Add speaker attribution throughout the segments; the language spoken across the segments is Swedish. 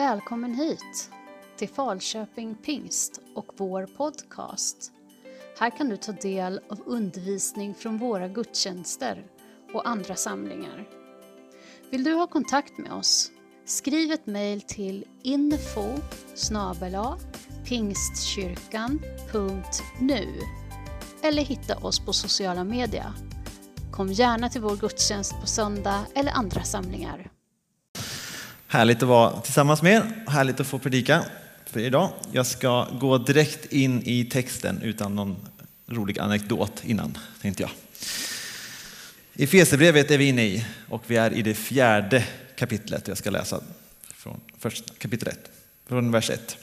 Speaker 1: Välkommen hit till Falköping Pingst och vår podcast. Här kan du ta del av undervisning från våra gudstjänster och andra samlingar. Vill du ha kontakt med oss? Skriv ett mejl till info pingstkyrkan.nu eller hitta oss på sociala medier. Kom gärna till vår gudstjänst på söndag eller andra samlingar.
Speaker 2: Härligt att vara tillsammans med er. Härligt att få predika för idag. Jag ska gå direkt in i texten utan någon rolig anekdot innan, tänkte jag. I Fesebrevet är vi inne i och vi är i det fjärde kapitlet. Jag ska läsa från första kapitel 1, från vers 1.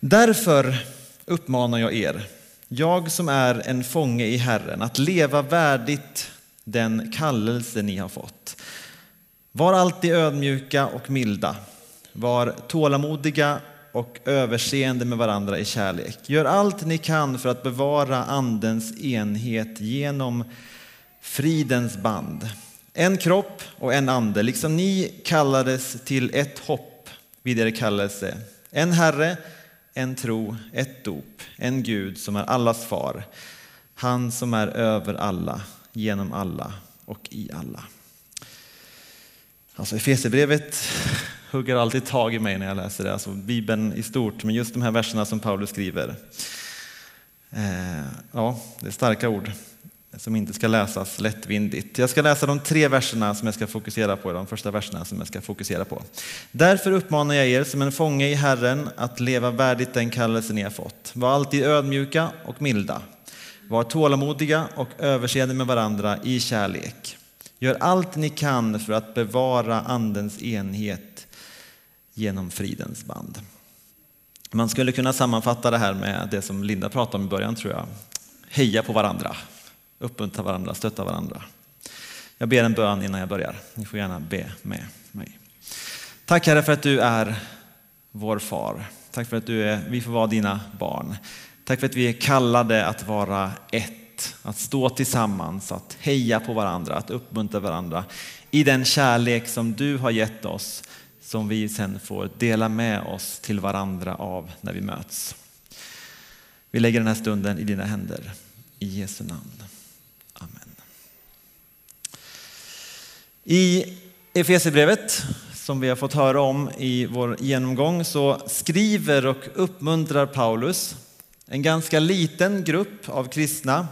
Speaker 2: Därför uppmanar jag er, jag som är en fånge i Herren, att leva värdigt den kallelse ni har fått. Var alltid ödmjuka och milda. Var tålamodiga och överseende med varandra i kärlek. Gör allt ni kan för att bevara Andens enhet genom fridens band. En kropp och en ande, liksom ni kallades till ett hopp vid er kallelse. En Herre, en tro, ett dop, en Gud som är allas far. Han som är över alla, genom alla och i alla. Alltså Efesierbrevet hugger alltid tag i mig när jag läser det, alltså Bibeln i stort, men just de här verserna som Paulus skriver. Eh, ja, det är starka ord som inte ska läsas lättvindigt. Jag ska läsa de tre verserna som jag ska fokusera på, de första verserna som jag ska fokusera på. Därför uppmanar jag er som en fånge i Herren att leva värdigt den kallelse ni har fått. Var alltid ödmjuka och milda. Var tålamodiga och överseende med varandra i kärlek. Gör allt ni kan för att bevara Andens enhet genom fridens band. Man skulle kunna sammanfatta det här med det som Linda pratade om i början tror jag. Heja på varandra, uppmuntra varandra, stötta varandra. Jag ber en bön innan jag börjar. Ni får gärna be med mig. Tack Herre för att du är vår far. Tack för att du är, vi får vara dina barn. Tack för att vi är kallade att vara ett att stå tillsammans, att heja på varandra, att uppmuntra varandra i den kärlek som du har gett oss, som vi sen får dela med oss till varandra av när vi möts. Vi lägger den här stunden i dina händer. I Jesu namn. Amen. I Efesierbrevet som vi har fått höra om i vår genomgång så skriver och uppmuntrar Paulus en ganska liten grupp av kristna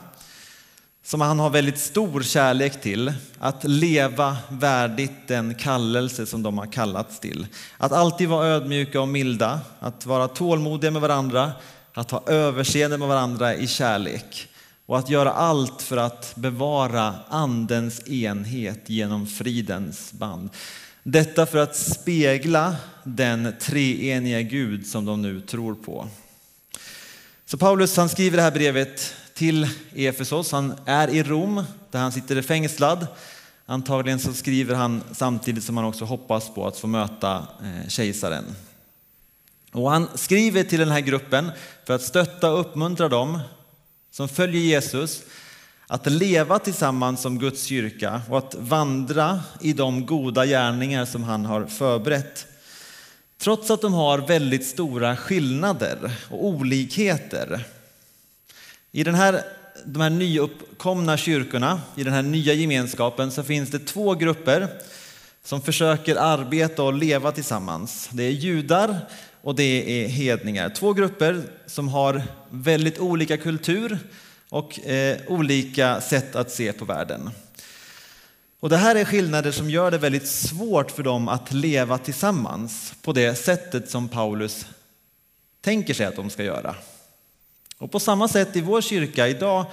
Speaker 2: som han har väldigt stor kärlek till, att leva värdigt den kallelse som de har kallats till. Att alltid vara ödmjuka och milda, att vara tålmodiga med varandra, att ha överseende med varandra i kärlek och att göra allt för att bevara andens enhet genom fridens band. Detta för att spegla den treeniga Gud som de nu tror på. Så Paulus han skriver det här brevet till Efesos. Han är i Rom där han sitter fängslad. Antagligen så skriver han samtidigt som han också hoppas på att få möta eh, kejsaren. Och han skriver till den här gruppen för att stötta och uppmuntra dem som följer Jesus att leva tillsammans som Guds kyrka och att vandra i de goda gärningar som han har förberett. Trots att de har väldigt stora skillnader och olikheter i den här, de här nyuppkomna kyrkorna, i den här nya gemenskapen, så finns det två grupper som försöker arbeta och leva tillsammans. Det är judar och det är hedningar. Två grupper som har väldigt olika kultur och eh, olika sätt att se på världen. Och det här är skillnader som gör det väldigt svårt för dem att leva tillsammans på det sättet som Paulus tänker sig att de ska göra. Och på samma sätt i vår kyrka idag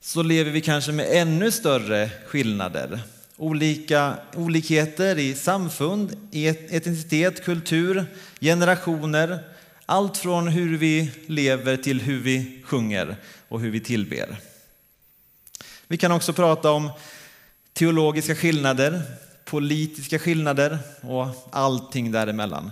Speaker 2: så lever vi kanske med ännu större skillnader. Olika, olikheter i samfund, etnicitet, kultur, generationer. Allt från hur vi lever till hur vi sjunger och hur vi tillber. Vi kan också prata om teologiska skillnader, politiska skillnader och allting däremellan.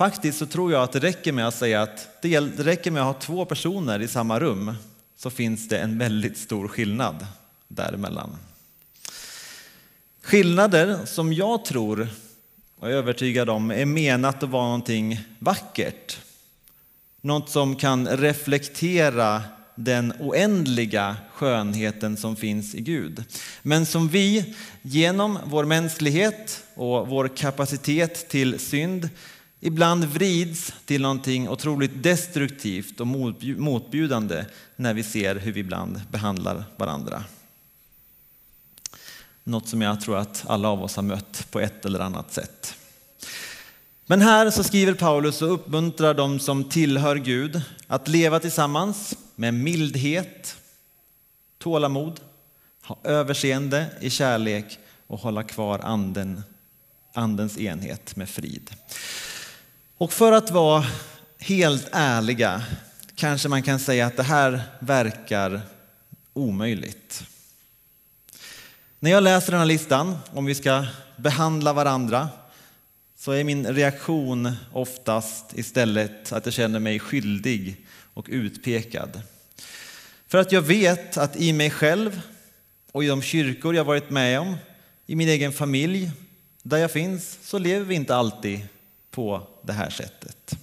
Speaker 2: Faktiskt så tror jag att det räcker med att säga att det räcker med att ha två personer i samma rum så finns det en väldigt stor skillnad däremellan. Skillnader som jag tror och är övertygad om är menat att vara någonting vackert. Något som kan reflektera den oändliga skönheten som finns i Gud. Men som vi genom vår mänsklighet och vår kapacitet till synd ibland vrids till någonting otroligt destruktivt och motbjudande när vi ser hur vi ibland behandlar varandra. Något som jag tror att alla av oss har mött på ett eller annat sätt. Men här så skriver Paulus och uppmuntrar de som tillhör Gud att leva tillsammans med mildhet, tålamod, ha överseende i kärlek och hålla kvar anden, andens enhet med frid. Och för att vara helt ärliga kanske man kan säga att det här verkar omöjligt. När jag läser den här listan, om vi ska behandla varandra, så är min reaktion oftast istället att jag känner mig skyldig och utpekad. För att jag vet att i mig själv och i de kyrkor jag varit med om, i min egen familj, där jag finns, så lever vi inte alltid på det här sättet.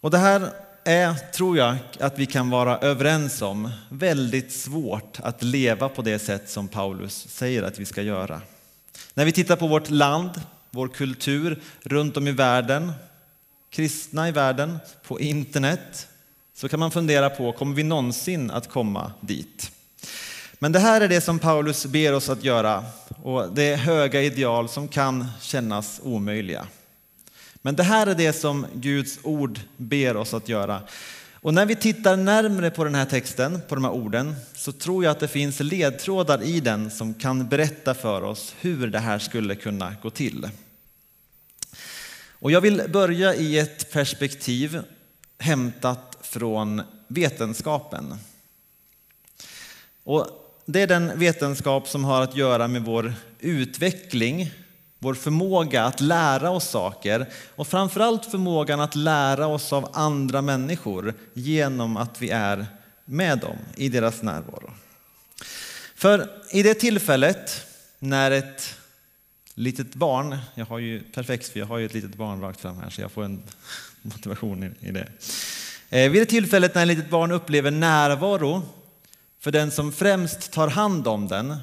Speaker 2: Och det här är, tror jag, att vi kan vara överens om, väldigt svårt att leva på det sätt som Paulus säger att vi ska göra. När vi tittar på vårt land, vår kultur runt om i världen, kristna i världen, på internet, så kan man fundera på, kommer vi någonsin att komma dit? Men det här är det som Paulus ber oss att göra och det är höga ideal som kan kännas omöjliga. Men det här är det som Guds ord ber oss att göra. Och när vi tittar närmre på den här texten, på de här orden, så tror jag att det finns ledtrådar i den som kan berätta för oss hur det här skulle kunna gå till. Och jag vill börja i ett perspektiv hämtat från vetenskapen. Och det är den vetenskap som har att göra med vår utveckling, vår förmåga att lära oss saker och framförallt förmågan att lära oss av andra människor genom att vi är med dem i deras närvaro. För i det tillfället när ett litet barn, jag har ju perfekt för jag har ju ett litet barn rakt fram här så jag får en motivation i det. Eh, vid det tillfället när ett litet barn upplever närvaro för den som främst tar hand om den,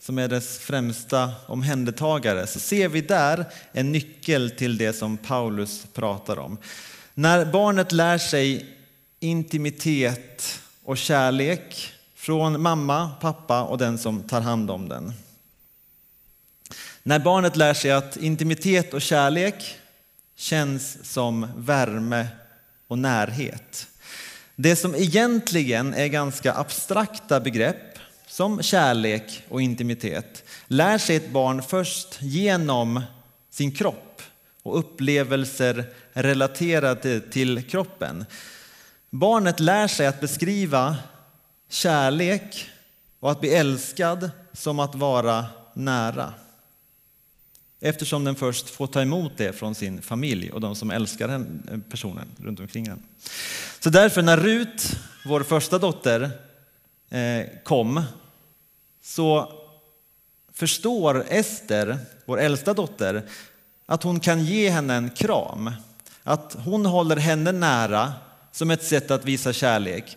Speaker 2: som är dess främsta omhändertagare, så ser vi där en nyckel till det som Paulus pratar om. När barnet lär sig intimitet och kärlek från mamma, pappa och den som tar hand om den. När barnet lär sig att intimitet och kärlek känns som värme och närhet. Det som egentligen är ganska abstrakta begrepp, som kärlek och intimitet, lär sig ett barn först genom sin kropp och upplevelser relaterade till kroppen. Barnet lär sig att beskriva kärlek och att bli älskad som att vara nära eftersom den först får ta emot det från sin familj och de som älskar den eh, personen runt omkring den. Så därför när Rut, vår första dotter, eh, kom så förstår Ester, vår äldsta dotter, att hon kan ge henne en kram. Att hon håller henne nära som ett sätt att visa kärlek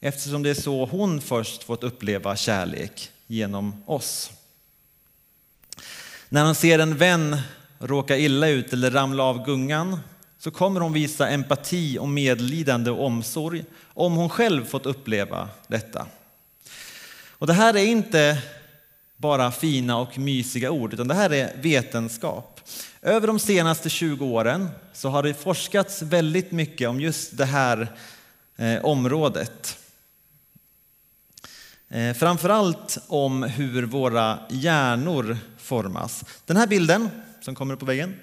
Speaker 2: eftersom det är så hon först fått uppleva kärlek genom oss. När hon ser en vän råka illa ut eller ramla av gungan så kommer hon visa empati och medlidande och omsorg om hon själv fått uppleva detta. Och det här är inte bara fina och mysiga ord, utan det här är vetenskap. Över de senaste 20 åren så har det forskats väldigt mycket om just det här eh, området. Framför framförallt om hur våra hjärnor formas. Den här bilden som kommer upp på väggen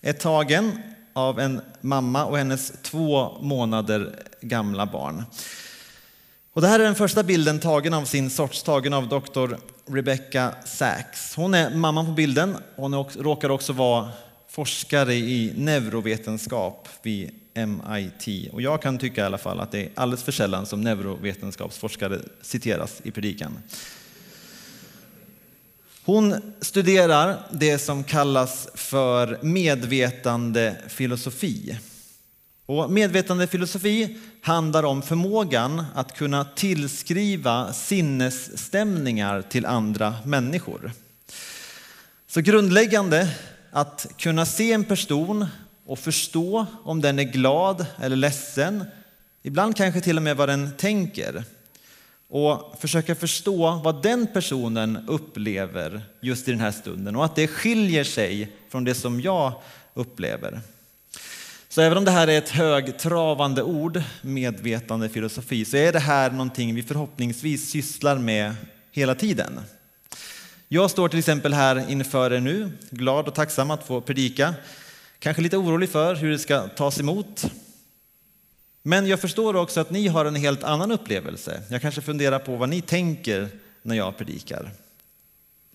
Speaker 2: är tagen av en mamma och hennes två månader gamla barn. Och det här är den första bilden tagen av sin sorts, tagen av doktor Rebecca Sachs. Hon är mamman på bilden. Hon råkar också vara forskare i neurovetenskap vid MIT. Och jag kan tycka i alla fall att det är alldeles för sällan som neurovetenskapsforskare citeras i predikan. Hon studerar det som kallas för medvetandefilosofi. Och medvetandefilosofi handlar om förmågan att kunna tillskriva sinnesstämningar till andra människor. Så grundläggande att kunna se en person och förstå om den är glad eller ledsen, ibland kanske till och med vad den tänker och försöka förstå vad den personen upplever just i den här stunden och att det skiljer sig från det som jag upplever. Så även om det här är ett högtravande ord, medvetande filosofi, så är det här någonting vi förhoppningsvis sysslar med hela tiden. Jag står till exempel här inför er nu, glad och tacksam att få predika. Kanske lite orolig för hur det ska tas emot. Men jag förstår också att ni har en helt annan upplevelse. Jag kanske funderar på vad ni tänker när jag predikar.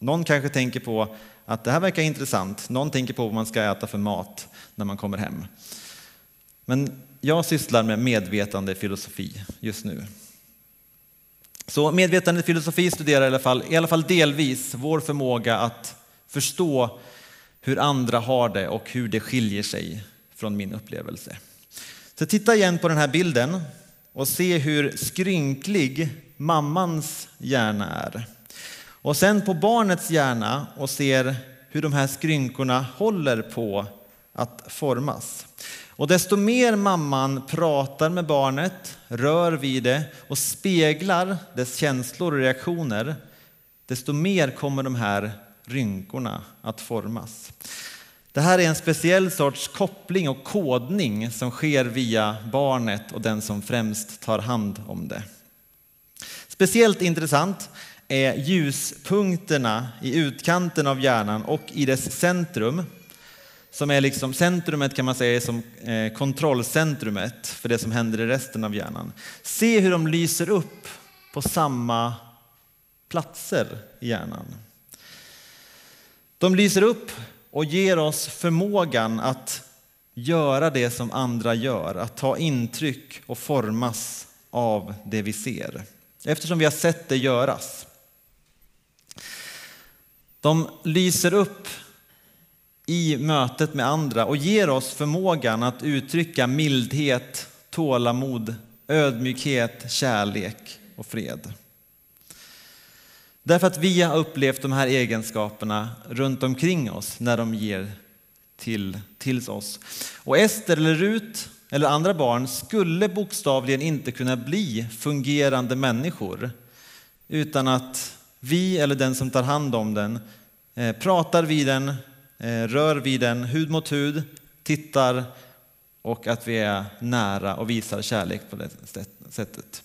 Speaker 2: Någon kanske tänker på att det här verkar intressant. Någon tänker på vad man ska äta för mat när man kommer hem. Men jag sysslar med medvetande filosofi just nu. Så medvetande filosofi studerar i alla, fall, i alla fall delvis vår förmåga att förstå hur andra har det och hur det skiljer sig från min upplevelse. Så titta igen på den här bilden och se hur skrynklig mammans hjärna är. Och sen på barnets hjärna och ser hur de här skrynkorna håller på att formas. Och desto mer mamman pratar med barnet, rör vid det och speglar dess känslor och reaktioner, desto mer kommer de här rynkorna att formas. Det här är en speciell sorts koppling och kodning som sker via barnet och den som främst tar hand om det. Speciellt intressant är ljuspunkterna i utkanten av hjärnan och i dess centrum som är liksom centrumet kan man säga är som eh, kontrollcentrumet för det som händer i resten av hjärnan. Se hur de lyser upp på samma platser i hjärnan. De lyser upp och ger oss förmågan att göra det som andra gör, att ta intryck och formas av det vi ser. Eftersom vi har sett det göras. De lyser upp i mötet med andra och ger oss förmågan att uttrycka mildhet, tålamod, ödmjukhet, kärlek och fred. Därför att vi har upplevt de här egenskaperna runt omkring oss när de ger till, till oss. Och Ester eller Rut eller andra barn skulle bokstavligen inte kunna bli fungerande människor utan att vi eller den som tar hand om den eh, pratar vid den, eh, rör vid den hud mot hud, tittar och att vi är nära och visar kärlek på det sättet.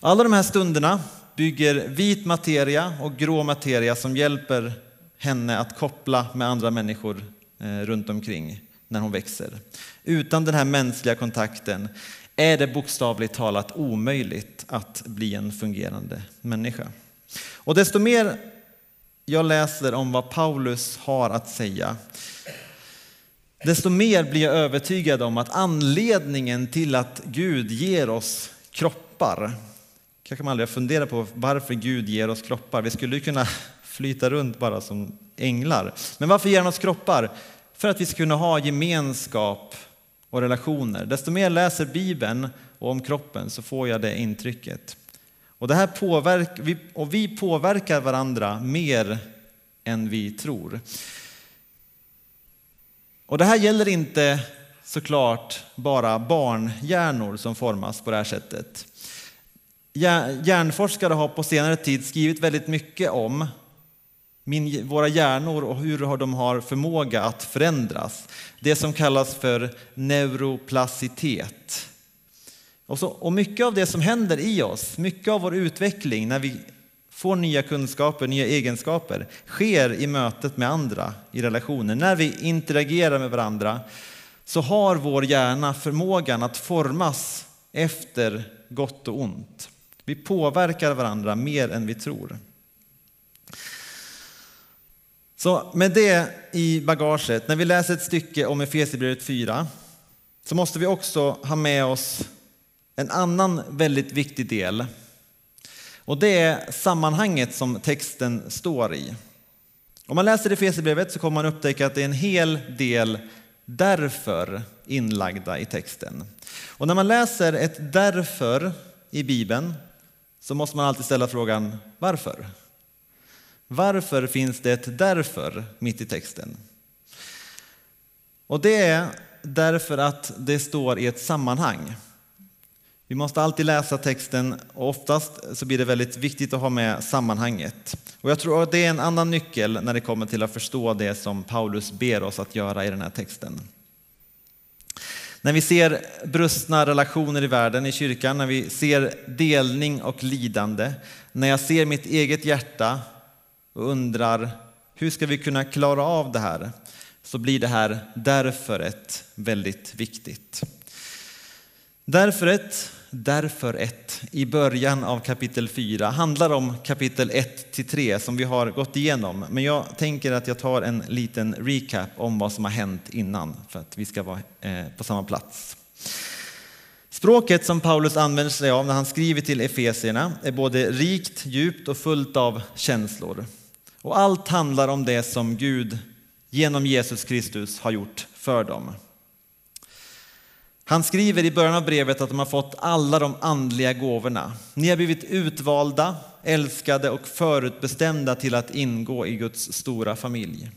Speaker 2: Alla de här stunderna bygger vit materia och grå materia som hjälper henne att koppla med andra människor eh, runt omkring när hon växer. Utan den här mänskliga kontakten är det bokstavligt talat omöjligt att bli en fungerande människa. Och desto mer jag läser om vad Paulus har att säga, desto mer blir jag övertygad om att anledningen till att Gud ger oss kroppar kanske man aldrig har funderat på varför Gud ger oss kroppar. Vi skulle kunna flyta runt bara som änglar. Men varför ger han oss kroppar? För att vi ska kunna ha gemenskap och relationer. Desto mer jag läser Bibeln och om kroppen så får jag det intrycket. Och, det här påverkar, och vi påverkar varandra mer än vi tror. Och det här gäller inte såklart bara barnhjärnor som formas på det här sättet. Hjärnforskare har på senare tid skrivit väldigt mycket om min, våra hjärnor och hur de har förmåga att förändras. Det som kallas för neuroplasticitet. Och, så, och mycket av det som händer i oss, mycket av vår utveckling när vi får nya kunskaper, nya egenskaper, sker i mötet med andra i relationer. När vi interagerar med varandra så har vår hjärna förmågan att formas efter gott och ont. Vi påverkar varandra mer än vi tror. Så med det i bagaget, när vi läser ett stycke om Efesierbrevet 4 så måste vi också ha med oss en annan väldigt viktig del. Och det är sammanhanget som texten står i. Om man läser Efesierbrevet så kommer man upptäcka att det är en hel del därför inlagda i texten. Och när man läser ett därför i Bibeln så måste man alltid ställa frågan varför? Varför finns det ett därför mitt i texten? Och det är därför att det står i ett sammanhang. Vi måste alltid läsa texten och oftast så blir det väldigt viktigt att ha med sammanhanget. Och jag tror att det är en annan nyckel när det kommer till att förstå det som Paulus ber oss att göra i den här texten. När vi ser brustna relationer i världen, i kyrkan, när vi ser delning och lidande, när jag ser mitt eget hjärta och undrar hur ska vi kunna klara av det här? Så blir det här därför ett väldigt viktigt. Därför ett, därför ett i början av kapitel 4 handlar om kapitel 1 till 3 som vi har gått igenom. Men jag tänker att jag tar en liten recap om vad som har hänt innan för att vi ska vara eh, på samma plats. Språket som Paulus använder sig av när han skriver till Efesierna är både rikt, djupt och fullt av känslor. Och allt handlar om det som Gud genom Jesus Kristus har gjort för dem. Han skriver i början av brevet att de har fått alla de andliga gåvorna. Ni har blivit utvalda, älskade och förutbestämda till att ingå i Guds stora familj.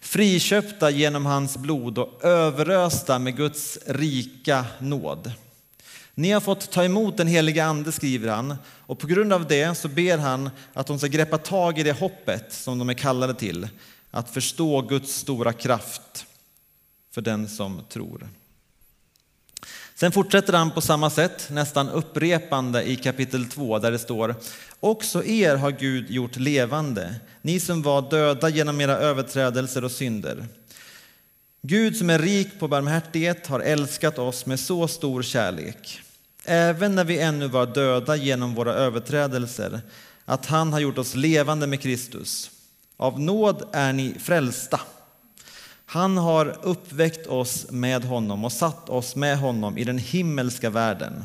Speaker 2: Friköpta genom hans blod och överösta med Guds rika nåd. Ni har fått ta emot den heliga ande, skriver han, och på grund av det så ber han att de ska greppa tag i det hoppet som de är kallade till, att förstå Guds stora kraft för den som tror. Sen fortsätter han på samma sätt, nästan upprepande i kapitel 2 där det står Också er har Gud gjort levande, ni som var döda genom era överträdelser och synder. Gud som är rik på barmhärtighet har älskat oss med så stor kärlek, även när vi ännu var döda genom våra överträdelser, att han har gjort oss levande med Kristus. Av nåd är ni frälsta. Han har uppväckt oss med honom och satt oss med honom i den himmelska världen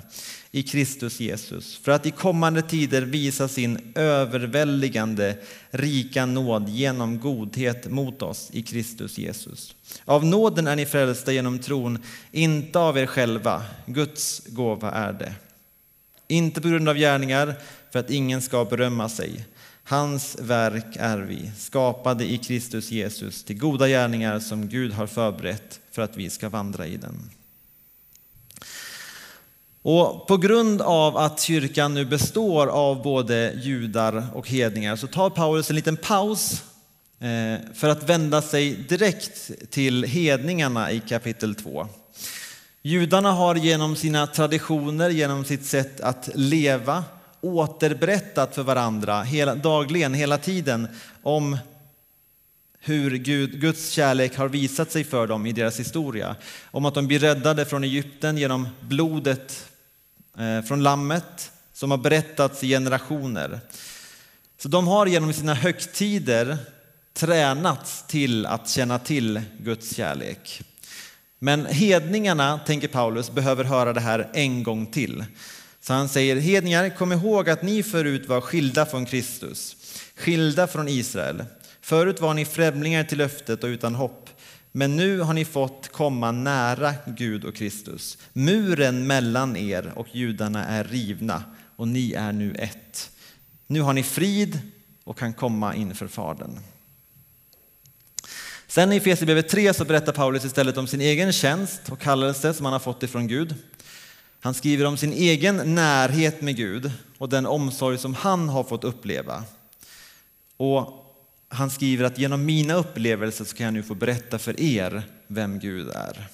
Speaker 2: i Kristus Jesus för att i kommande tider visa sin överväldigande rika nåd genom godhet mot oss i Kristus Jesus. Av nåden är ni frälsta genom tron, inte av er själva. Guds gåva är det. Inte på grund av gärningar för att ingen ska berömma sig. Hans verk är vi, skapade i Kristus Jesus till goda gärningar som Gud har förberett för att vi ska vandra i den. Och på grund av att kyrkan nu består av både judar och hedningar så tar Paulus en liten paus eh, för att vända sig direkt till hedningarna i kapitel 2. Judarna har genom sina traditioner, genom sitt sätt att leva återberättat för varandra hela, dagligen, hela tiden om hur Gud, Guds kärlek har visat sig för dem i deras historia. Om att de blir räddade från Egypten genom blodet eh, från lammet som har berättats i generationer. Så de har genom sina högtider tränats till att känna till Guds kärlek. Men hedningarna, tänker Paulus, behöver höra det här en gång till. Så han säger, hedningar, kom ihåg att ni förut var skilda från Kristus, skilda från Israel. Förut var ni främlingar till löftet och utan hopp. Men nu har ni fått komma nära Gud och Kristus. Muren mellan er och judarna är rivna och ni är nu ett. Nu har ni frid och kan komma inför Fadern. Sen i Efesierbrevet 3 så berättar Paulus istället om sin egen tjänst och kallelse som han har fått ifrån Gud. Han skriver om sin egen närhet med Gud och den omsorg som han har fått uppleva. Och han skriver att genom mina upplevelser så kan jag nu få berätta för er vem Gud är.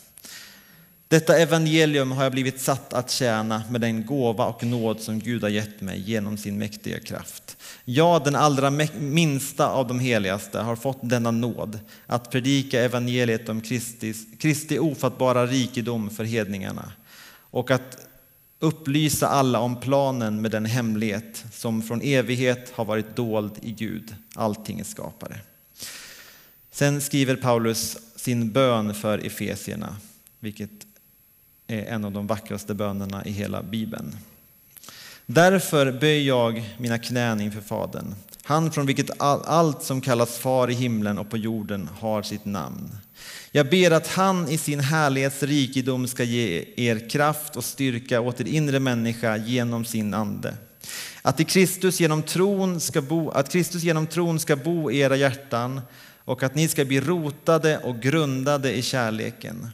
Speaker 2: Detta evangelium har jag blivit satt att tjäna med den gåva och nåd som Gud har gett mig genom sin mäktiga kraft. Jag, den allra minsta av de heligaste, har fått denna nåd att predika evangeliet om Kristi, Kristi ofattbara rikedom för hedningarna och att upplysa alla om planen med den hemlighet som från evighet har varit dold i Gud, alltingens skapare. Sen skriver Paulus sin bön för Efesierna, vilket är en av de vackraste bönerna i hela Bibeln. Därför böjer jag mina knän inför Fadern, han från vilket allt som kallas far i himlen och på jorden har sitt namn. Jag ber att han i sin härlighets rikedom ska ge er kraft och styrka åt er inre människa genom sin ande. Att, i Kristus genom tron ska bo, att Kristus genom tron ska bo i era hjärtan och att ni ska bli rotade och grundade i kärleken.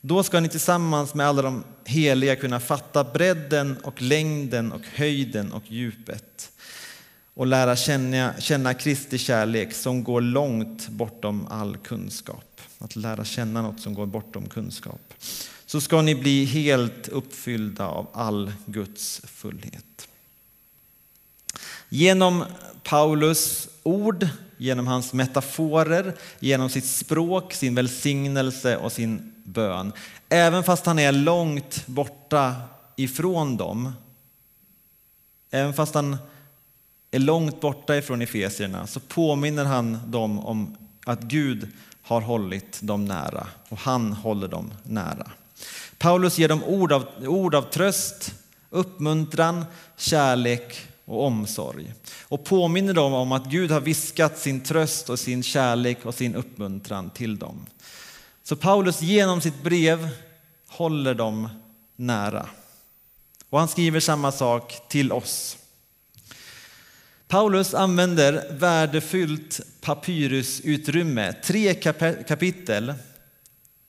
Speaker 2: Då ska ni tillsammans med alla de heliga kunna fatta bredden och längden och höjden och djupet och lära känna, känna Kristi kärlek som går långt bortom all kunskap. Att lära känna något som går bortom kunskap. Så ska ni bli helt uppfyllda av all Guds fullhet. Genom Paulus ord, genom hans metaforer, genom sitt språk, sin välsignelse och sin bön. Även fast han är långt borta ifrån dem, även fast han är långt borta ifrån efesierna så påminner han dem om att Gud har hållit dem nära och han håller dem nära. Paulus ger dem ord av, ord av tröst, uppmuntran, kärlek och omsorg och påminner dem om att Gud har viskat sin tröst och sin kärlek och sin uppmuntran till dem. Så Paulus genom sitt brev håller dem nära. Och han skriver samma sak till oss. Paulus använder värdefullt papyrusutrymme, tre kapitel,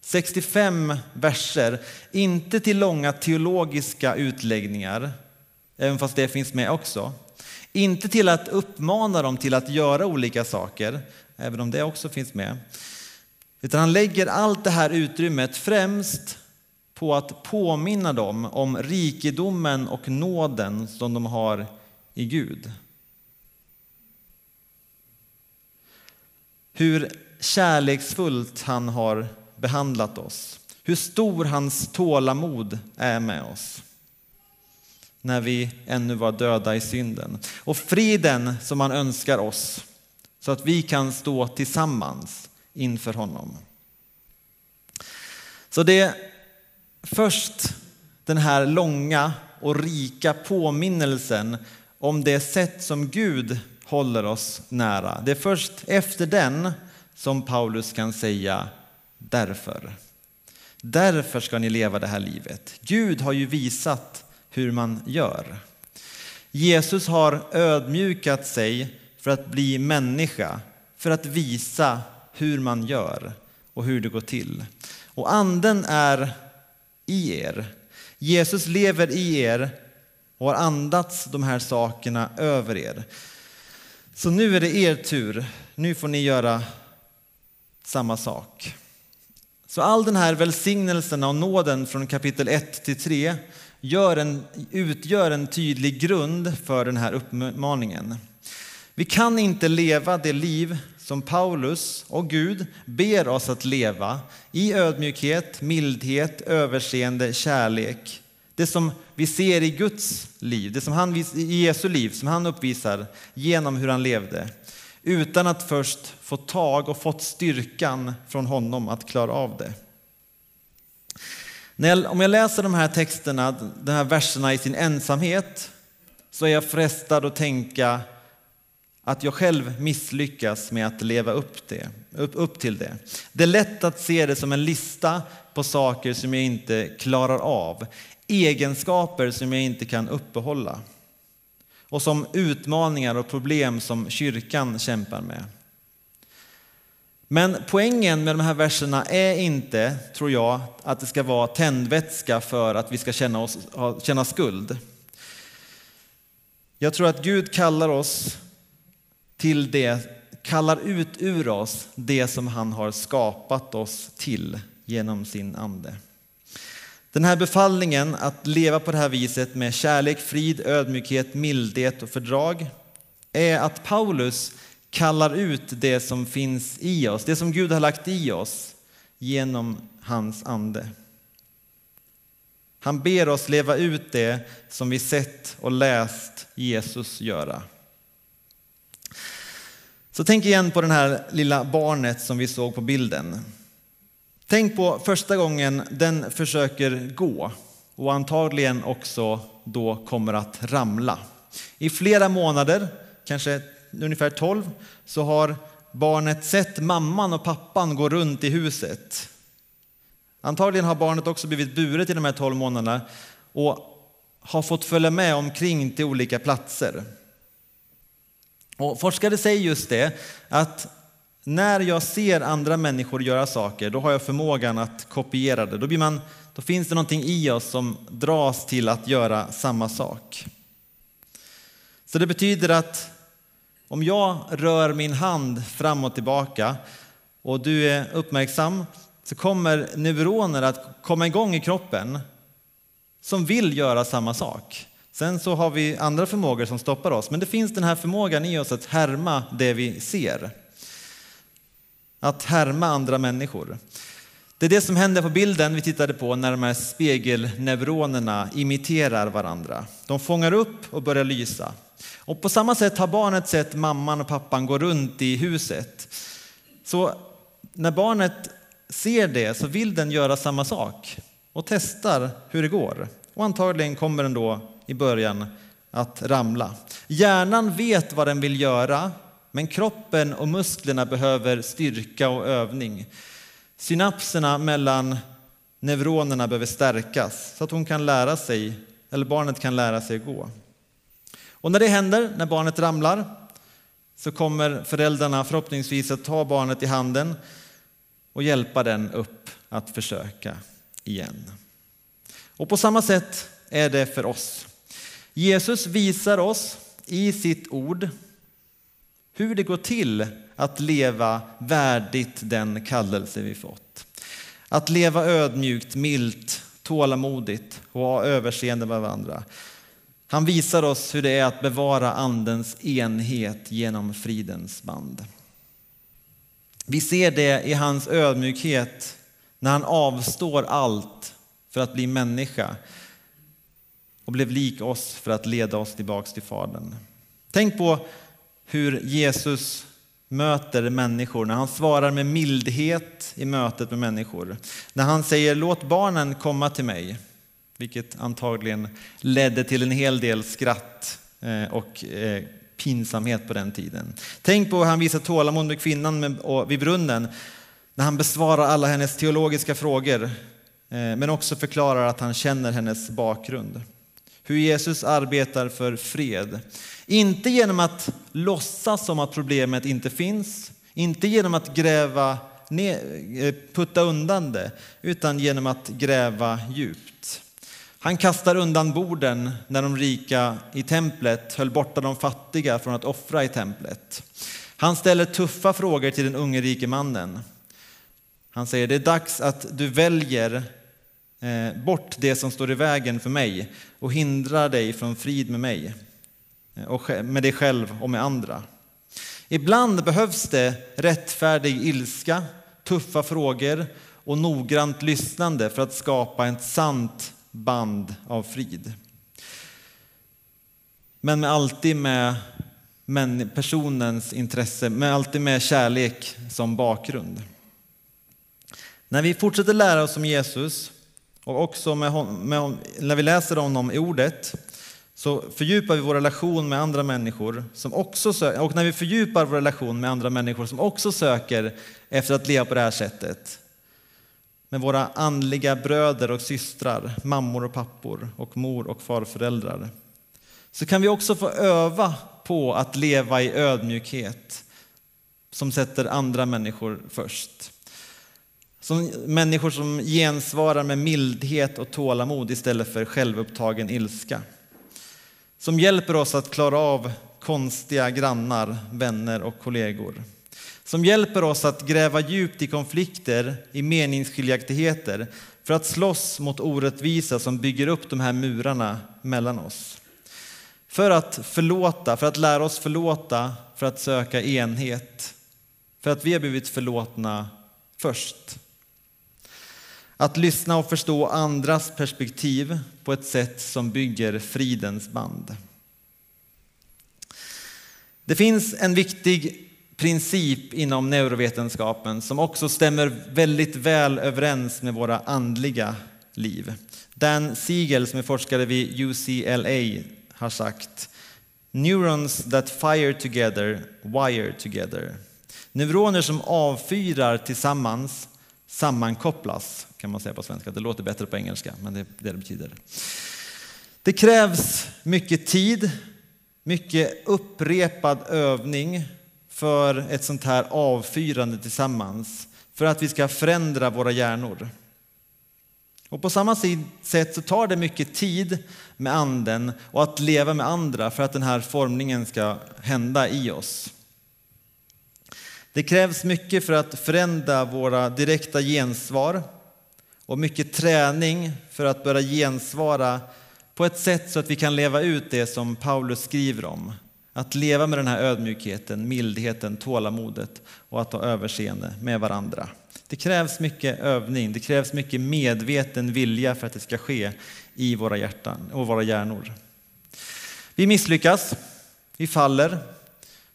Speaker 2: 65 verser, inte till långa teologiska utläggningar, även fast det finns med också. Inte till att uppmana dem till att göra olika saker, även om det också finns med. Utan han lägger allt det här utrymmet främst på att påminna dem om rikedomen och nåden som de har i Gud. Hur kärleksfullt han har behandlat oss. Hur stor hans tålamod är med oss när vi ännu var döda i synden. Och friden som han önskar oss så att vi kan stå tillsammans inför honom. Så det är först den här långa och rika påminnelsen om det sätt som Gud håller oss nära. Det är först efter den som Paulus kan säga därför. Därför ska ni leva det här livet. Gud har ju visat hur man gör. Jesus har ödmjukat sig för att bli människa, för att visa hur man gör och hur det går till. Och anden är i er. Jesus lever i er och har andats de här sakerna över er. Så nu är det er tur. Nu får ni göra samma sak. Så all den här välsignelsen och nåden från kapitel 1 till 3 gör en, utgör en tydlig grund för den här uppmaningen. Vi kan inte leva det liv som Paulus och Gud ber oss att leva i ödmjukhet, mildhet, överseende, kärlek. Det som vi ser i Guds liv, det som han, i Jesu liv, som han uppvisar genom hur han levde. Utan att först få tag och fått styrkan från honom att klara av det. om jag läser de här texterna, de här verserna i sin ensamhet, så är jag frestad att tänka att jag själv misslyckas med att leva upp, det, upp, upp till det. Det är lätt att se det som en lista på saker som jag inte klarar av. Egenskaper som jag inte kan uppehålla. Och som utmaningar och problem som kyrkan kämpar med. Men poängen med de här verserna är inte, tror jag, att det ska vara tändvätska för att vi ska känna, oss, känna skuld. Jag tror att Gud kallar oss till det, kallar ut ur oss det som han har skapat oss till genom sin ande. Den här befallningen att leva på det här viset med kärlek, frid, ödmjukhet, mildhet och fördrag är att Paulus kallar ut det som finns i oss, det som Gud har lagt i oss genom hans ande. Han ber oss leva ut det som vi sett och läst Jesus göra. Så tänk igen på det här lilla barnet som vi såg på bilden. Tänk på första gången den försöker gå och antagligen också då kommer att ramla. I flera månader, kanske ungefär 12 så har barnet sett mamman och pappan gå runt i huset. Antagligen har barnet också blivit buret i de här 12 månaderna och har fått följa med omkring till olika platser. Och forskare säger just det, att när jag ser andra människor göra saker, då har jag förmågan att kopiera det. Då, blir man, då finns det någonting i oss som dras till att göra samma sak. Så det betyder att om jag rör min hand fram och tillbaka och du är uppmärksam så kommer neuroner att komma igång i kroppen som vill göra samma sak. Sen så har vi andra förmågor som stoppar oss, men det finns den här förmågan i oss att härma det vi ser. Att härma andra människor. Det är det som händer på bilden vi tittade på när de här spegelneuronerna imiterar varandra. De fångar upp och börjar lysa. Och på samma sätt har barnet sett mamman och pappan gå runt i huset. Så när barnet ser det så vill den göra samma sak och testar hur det går. Och antagligen kommer den då i början att ramla. Hjärnan vet vad den vill göra, men kroppen och musklerna behöver styrka och övning. Synapserna mellan neuronerna behöver stärkas så att hon kan lära sig, eller barnet kan lära sig gå. Och när det händer, när barnet ramlar, så kommer föräldrarna förhoppningsvis att ta barnet i handen och hjälpa den upp att försöka igen. Och på samma sätt är det för oss. Jesus visar oss i sitt ord hur det går till att leva värdigt den kallelse vi fått. Att leva ödmjukt, milt, tålamodigt och ha överseende med varandra. Han visar oss hur det är att bevara andens enhet genom fridens band. Vi ser det i hans ödmjukhet när han avstår allt för att bli människa och blev lik oss för att leda oss tillbaks till Fadern. Tänk på hur Jesus möter människor, när han svarar med mildhet i mötet med människor. När han säger låt barnen komma till mig, vilket antagligen ledde till en hel del skratt eh, och eh, pinsamhet på den tiden. Tänk på hur han visar tålamod med kvinnan vid brunnen när han besvarar alla hennes teologiska frågor eh, men också förklarar att han känner hennes bakgrund. Hur Jesus arbetar för fred. Inte genom att låtsas som att problemet inte finns, inte genom att gräva ner, eh, putta undan det, utan genom att gräva djupt. Han kastar undan borden när de rika i templet höll borta de fattiga från att offra i templet. Han ställer tuffa frågor till den unge rike mannen. Han säger det är dags att du väljer Eh, bort det som står i vägen för mig och hindrar dig från frid med mig eh, och med dig själv och med andra. Ibland behövs det rättfärdig ilska, tuffa frågor och noggrant lyssnande för att skapa ett sant band av frid. Men med alltid med personens intresse, men alltid med kärlek som bakgrund. När vi fortsätter lära oss om Jesus och också med, med, när vi läser om honom i ordet så fördjupar vi vår relation med andra människor som också söker, och när vi fördjupar vår relation med andra människor som också söker efter att leva på det här sättet med våra andliga bröder och systrar, mammor och pappor och mor och farföräldrar så kan vi också få öva på att leva i ödmjukhet som sätter andra människor först. Som människor som gensvarar med mildhet och tålamod istället för självupptagen ilska. Som hjälper oss att klara av konstiga grannar, vänner och kollegor. Som hjälper oss att gräva djupt i konflikter, i meningsskiljaktigheter för att slåss mot orättvisa som bygger upp de här murarna mellan oss. För att förlåta, för att lära oss förlåta, för att söka enhet. För att vi har blivit förlåtna först. Att lyssna och förstå andras perspektiv på ett sätt som bygger fridens band. Det finns en viktig princip inom neurovetenskapen som också stämmer väldigt väl överens med våra andliga liv. Dan Siegel som är forskare vid UCLA har sagt Neurons that fire together, wire together. Neuroner som avfyrar tillsammans sammankopplas, kan man säga på svenska. Det låter bättre på engelska, men det är det det betyder. Det krävs mycket tid, mycket upprepad övning för ett sånt här avfyrande tillsammans, för att vi ska förändra våra hjärnor. Och på samma sätt så tar det mycket tid med anden och att leva med andra för att den här formningen ska hända i oss. Det krävs mycket för att förändra våra direkta gensvar och mycket träning för att börja gensvara på ett sätt så att vi kan leva ut det som Paulus skriver om. Att leva med den här ödmjukheten, mildheten, tålamodet och att ha överseende med varandra. Det krävs mycket övning, det krävs mycket medveten vilja för att det ska ske i våra hjärtan och våra hjärnor. Vi misslyckas, vi faller,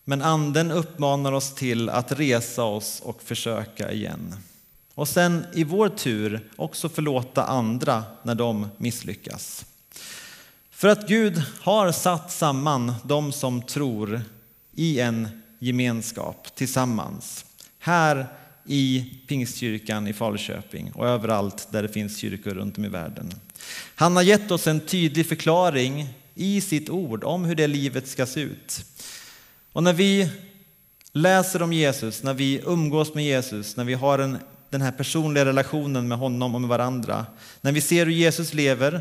Speaker 2: men anden uppmanar oss till att resa oss och försöka igen. Och sen i vår tur också förlåta andra när de misslyckas. För att Gud har satt samman de som tror i en gemenskap tillsammans. Här i Pingstkyrkan i Falköping och överallt där det finns kyrkor runt om i världen. Han har gett oss en tydlig förklaring i sitt ord om hur det livet ska se ut. Och när vi läser om Jesus, när vi umgås med Jesus, när vi har en, den här personliga relationen med honom och med varandra, när vi ser hur Jesus lever,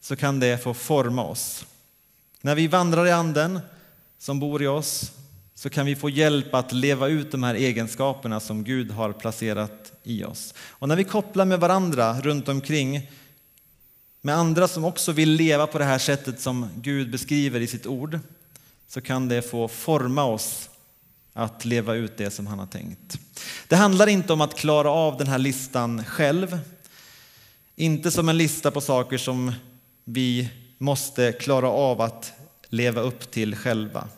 Speaker 2: så kan det få forma oss. När vi vandrar i anden som bor i oss så kan vi få hjälp att leva ut de här egenskaperna som Gud har placerat i oss. Och när vi kopplar med varandra runt omkring, med andra som också vill leva på det här sättet som Gud beskriver i sitt ord, så kan det få forma oss att leva ut det som han har tänkt. Det handlar inte om att klara av den här listan själv, inte som en lista på saker som vi måste klara av att leva upp till själva,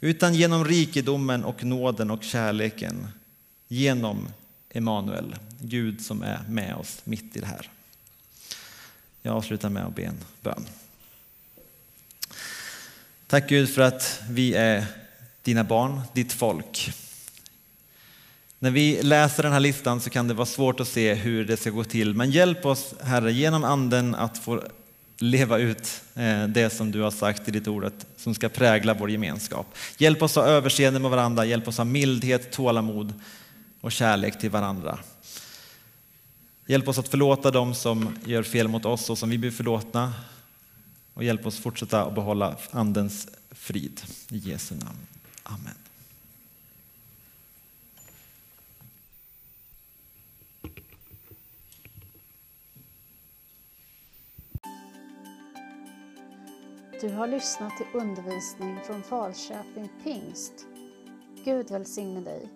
Speaker 2: utan genom rikedomen och nåden och kärleken genom Emanuel, Gud som är med oss mitt i det här. Jag avslutar med att be en bön. Tack Gud för att vi är dina barn, ditt folk. När vi läser den här listan så kan det vara svårt att se hur det ska gå till, men hjälp oss Herre genom anden att få leva ut eh, det som du har sagt i ditt ord som ska prägla vår gemenskap. Hjälp oss att ha överseende med varandra, hjälp oss att ha mildhet, tålamod och kärlek till varandra. Hjälp oss att förlåta dem som gör fel mot oss och som vi blir förlåtna. Och hjälp oss fortsätta att behålla Andens frid. I Jesu namn. Amen.
Speaker 1: Du har lyssnat till undervisning från Falköping Pingst. Gud välsigne dig.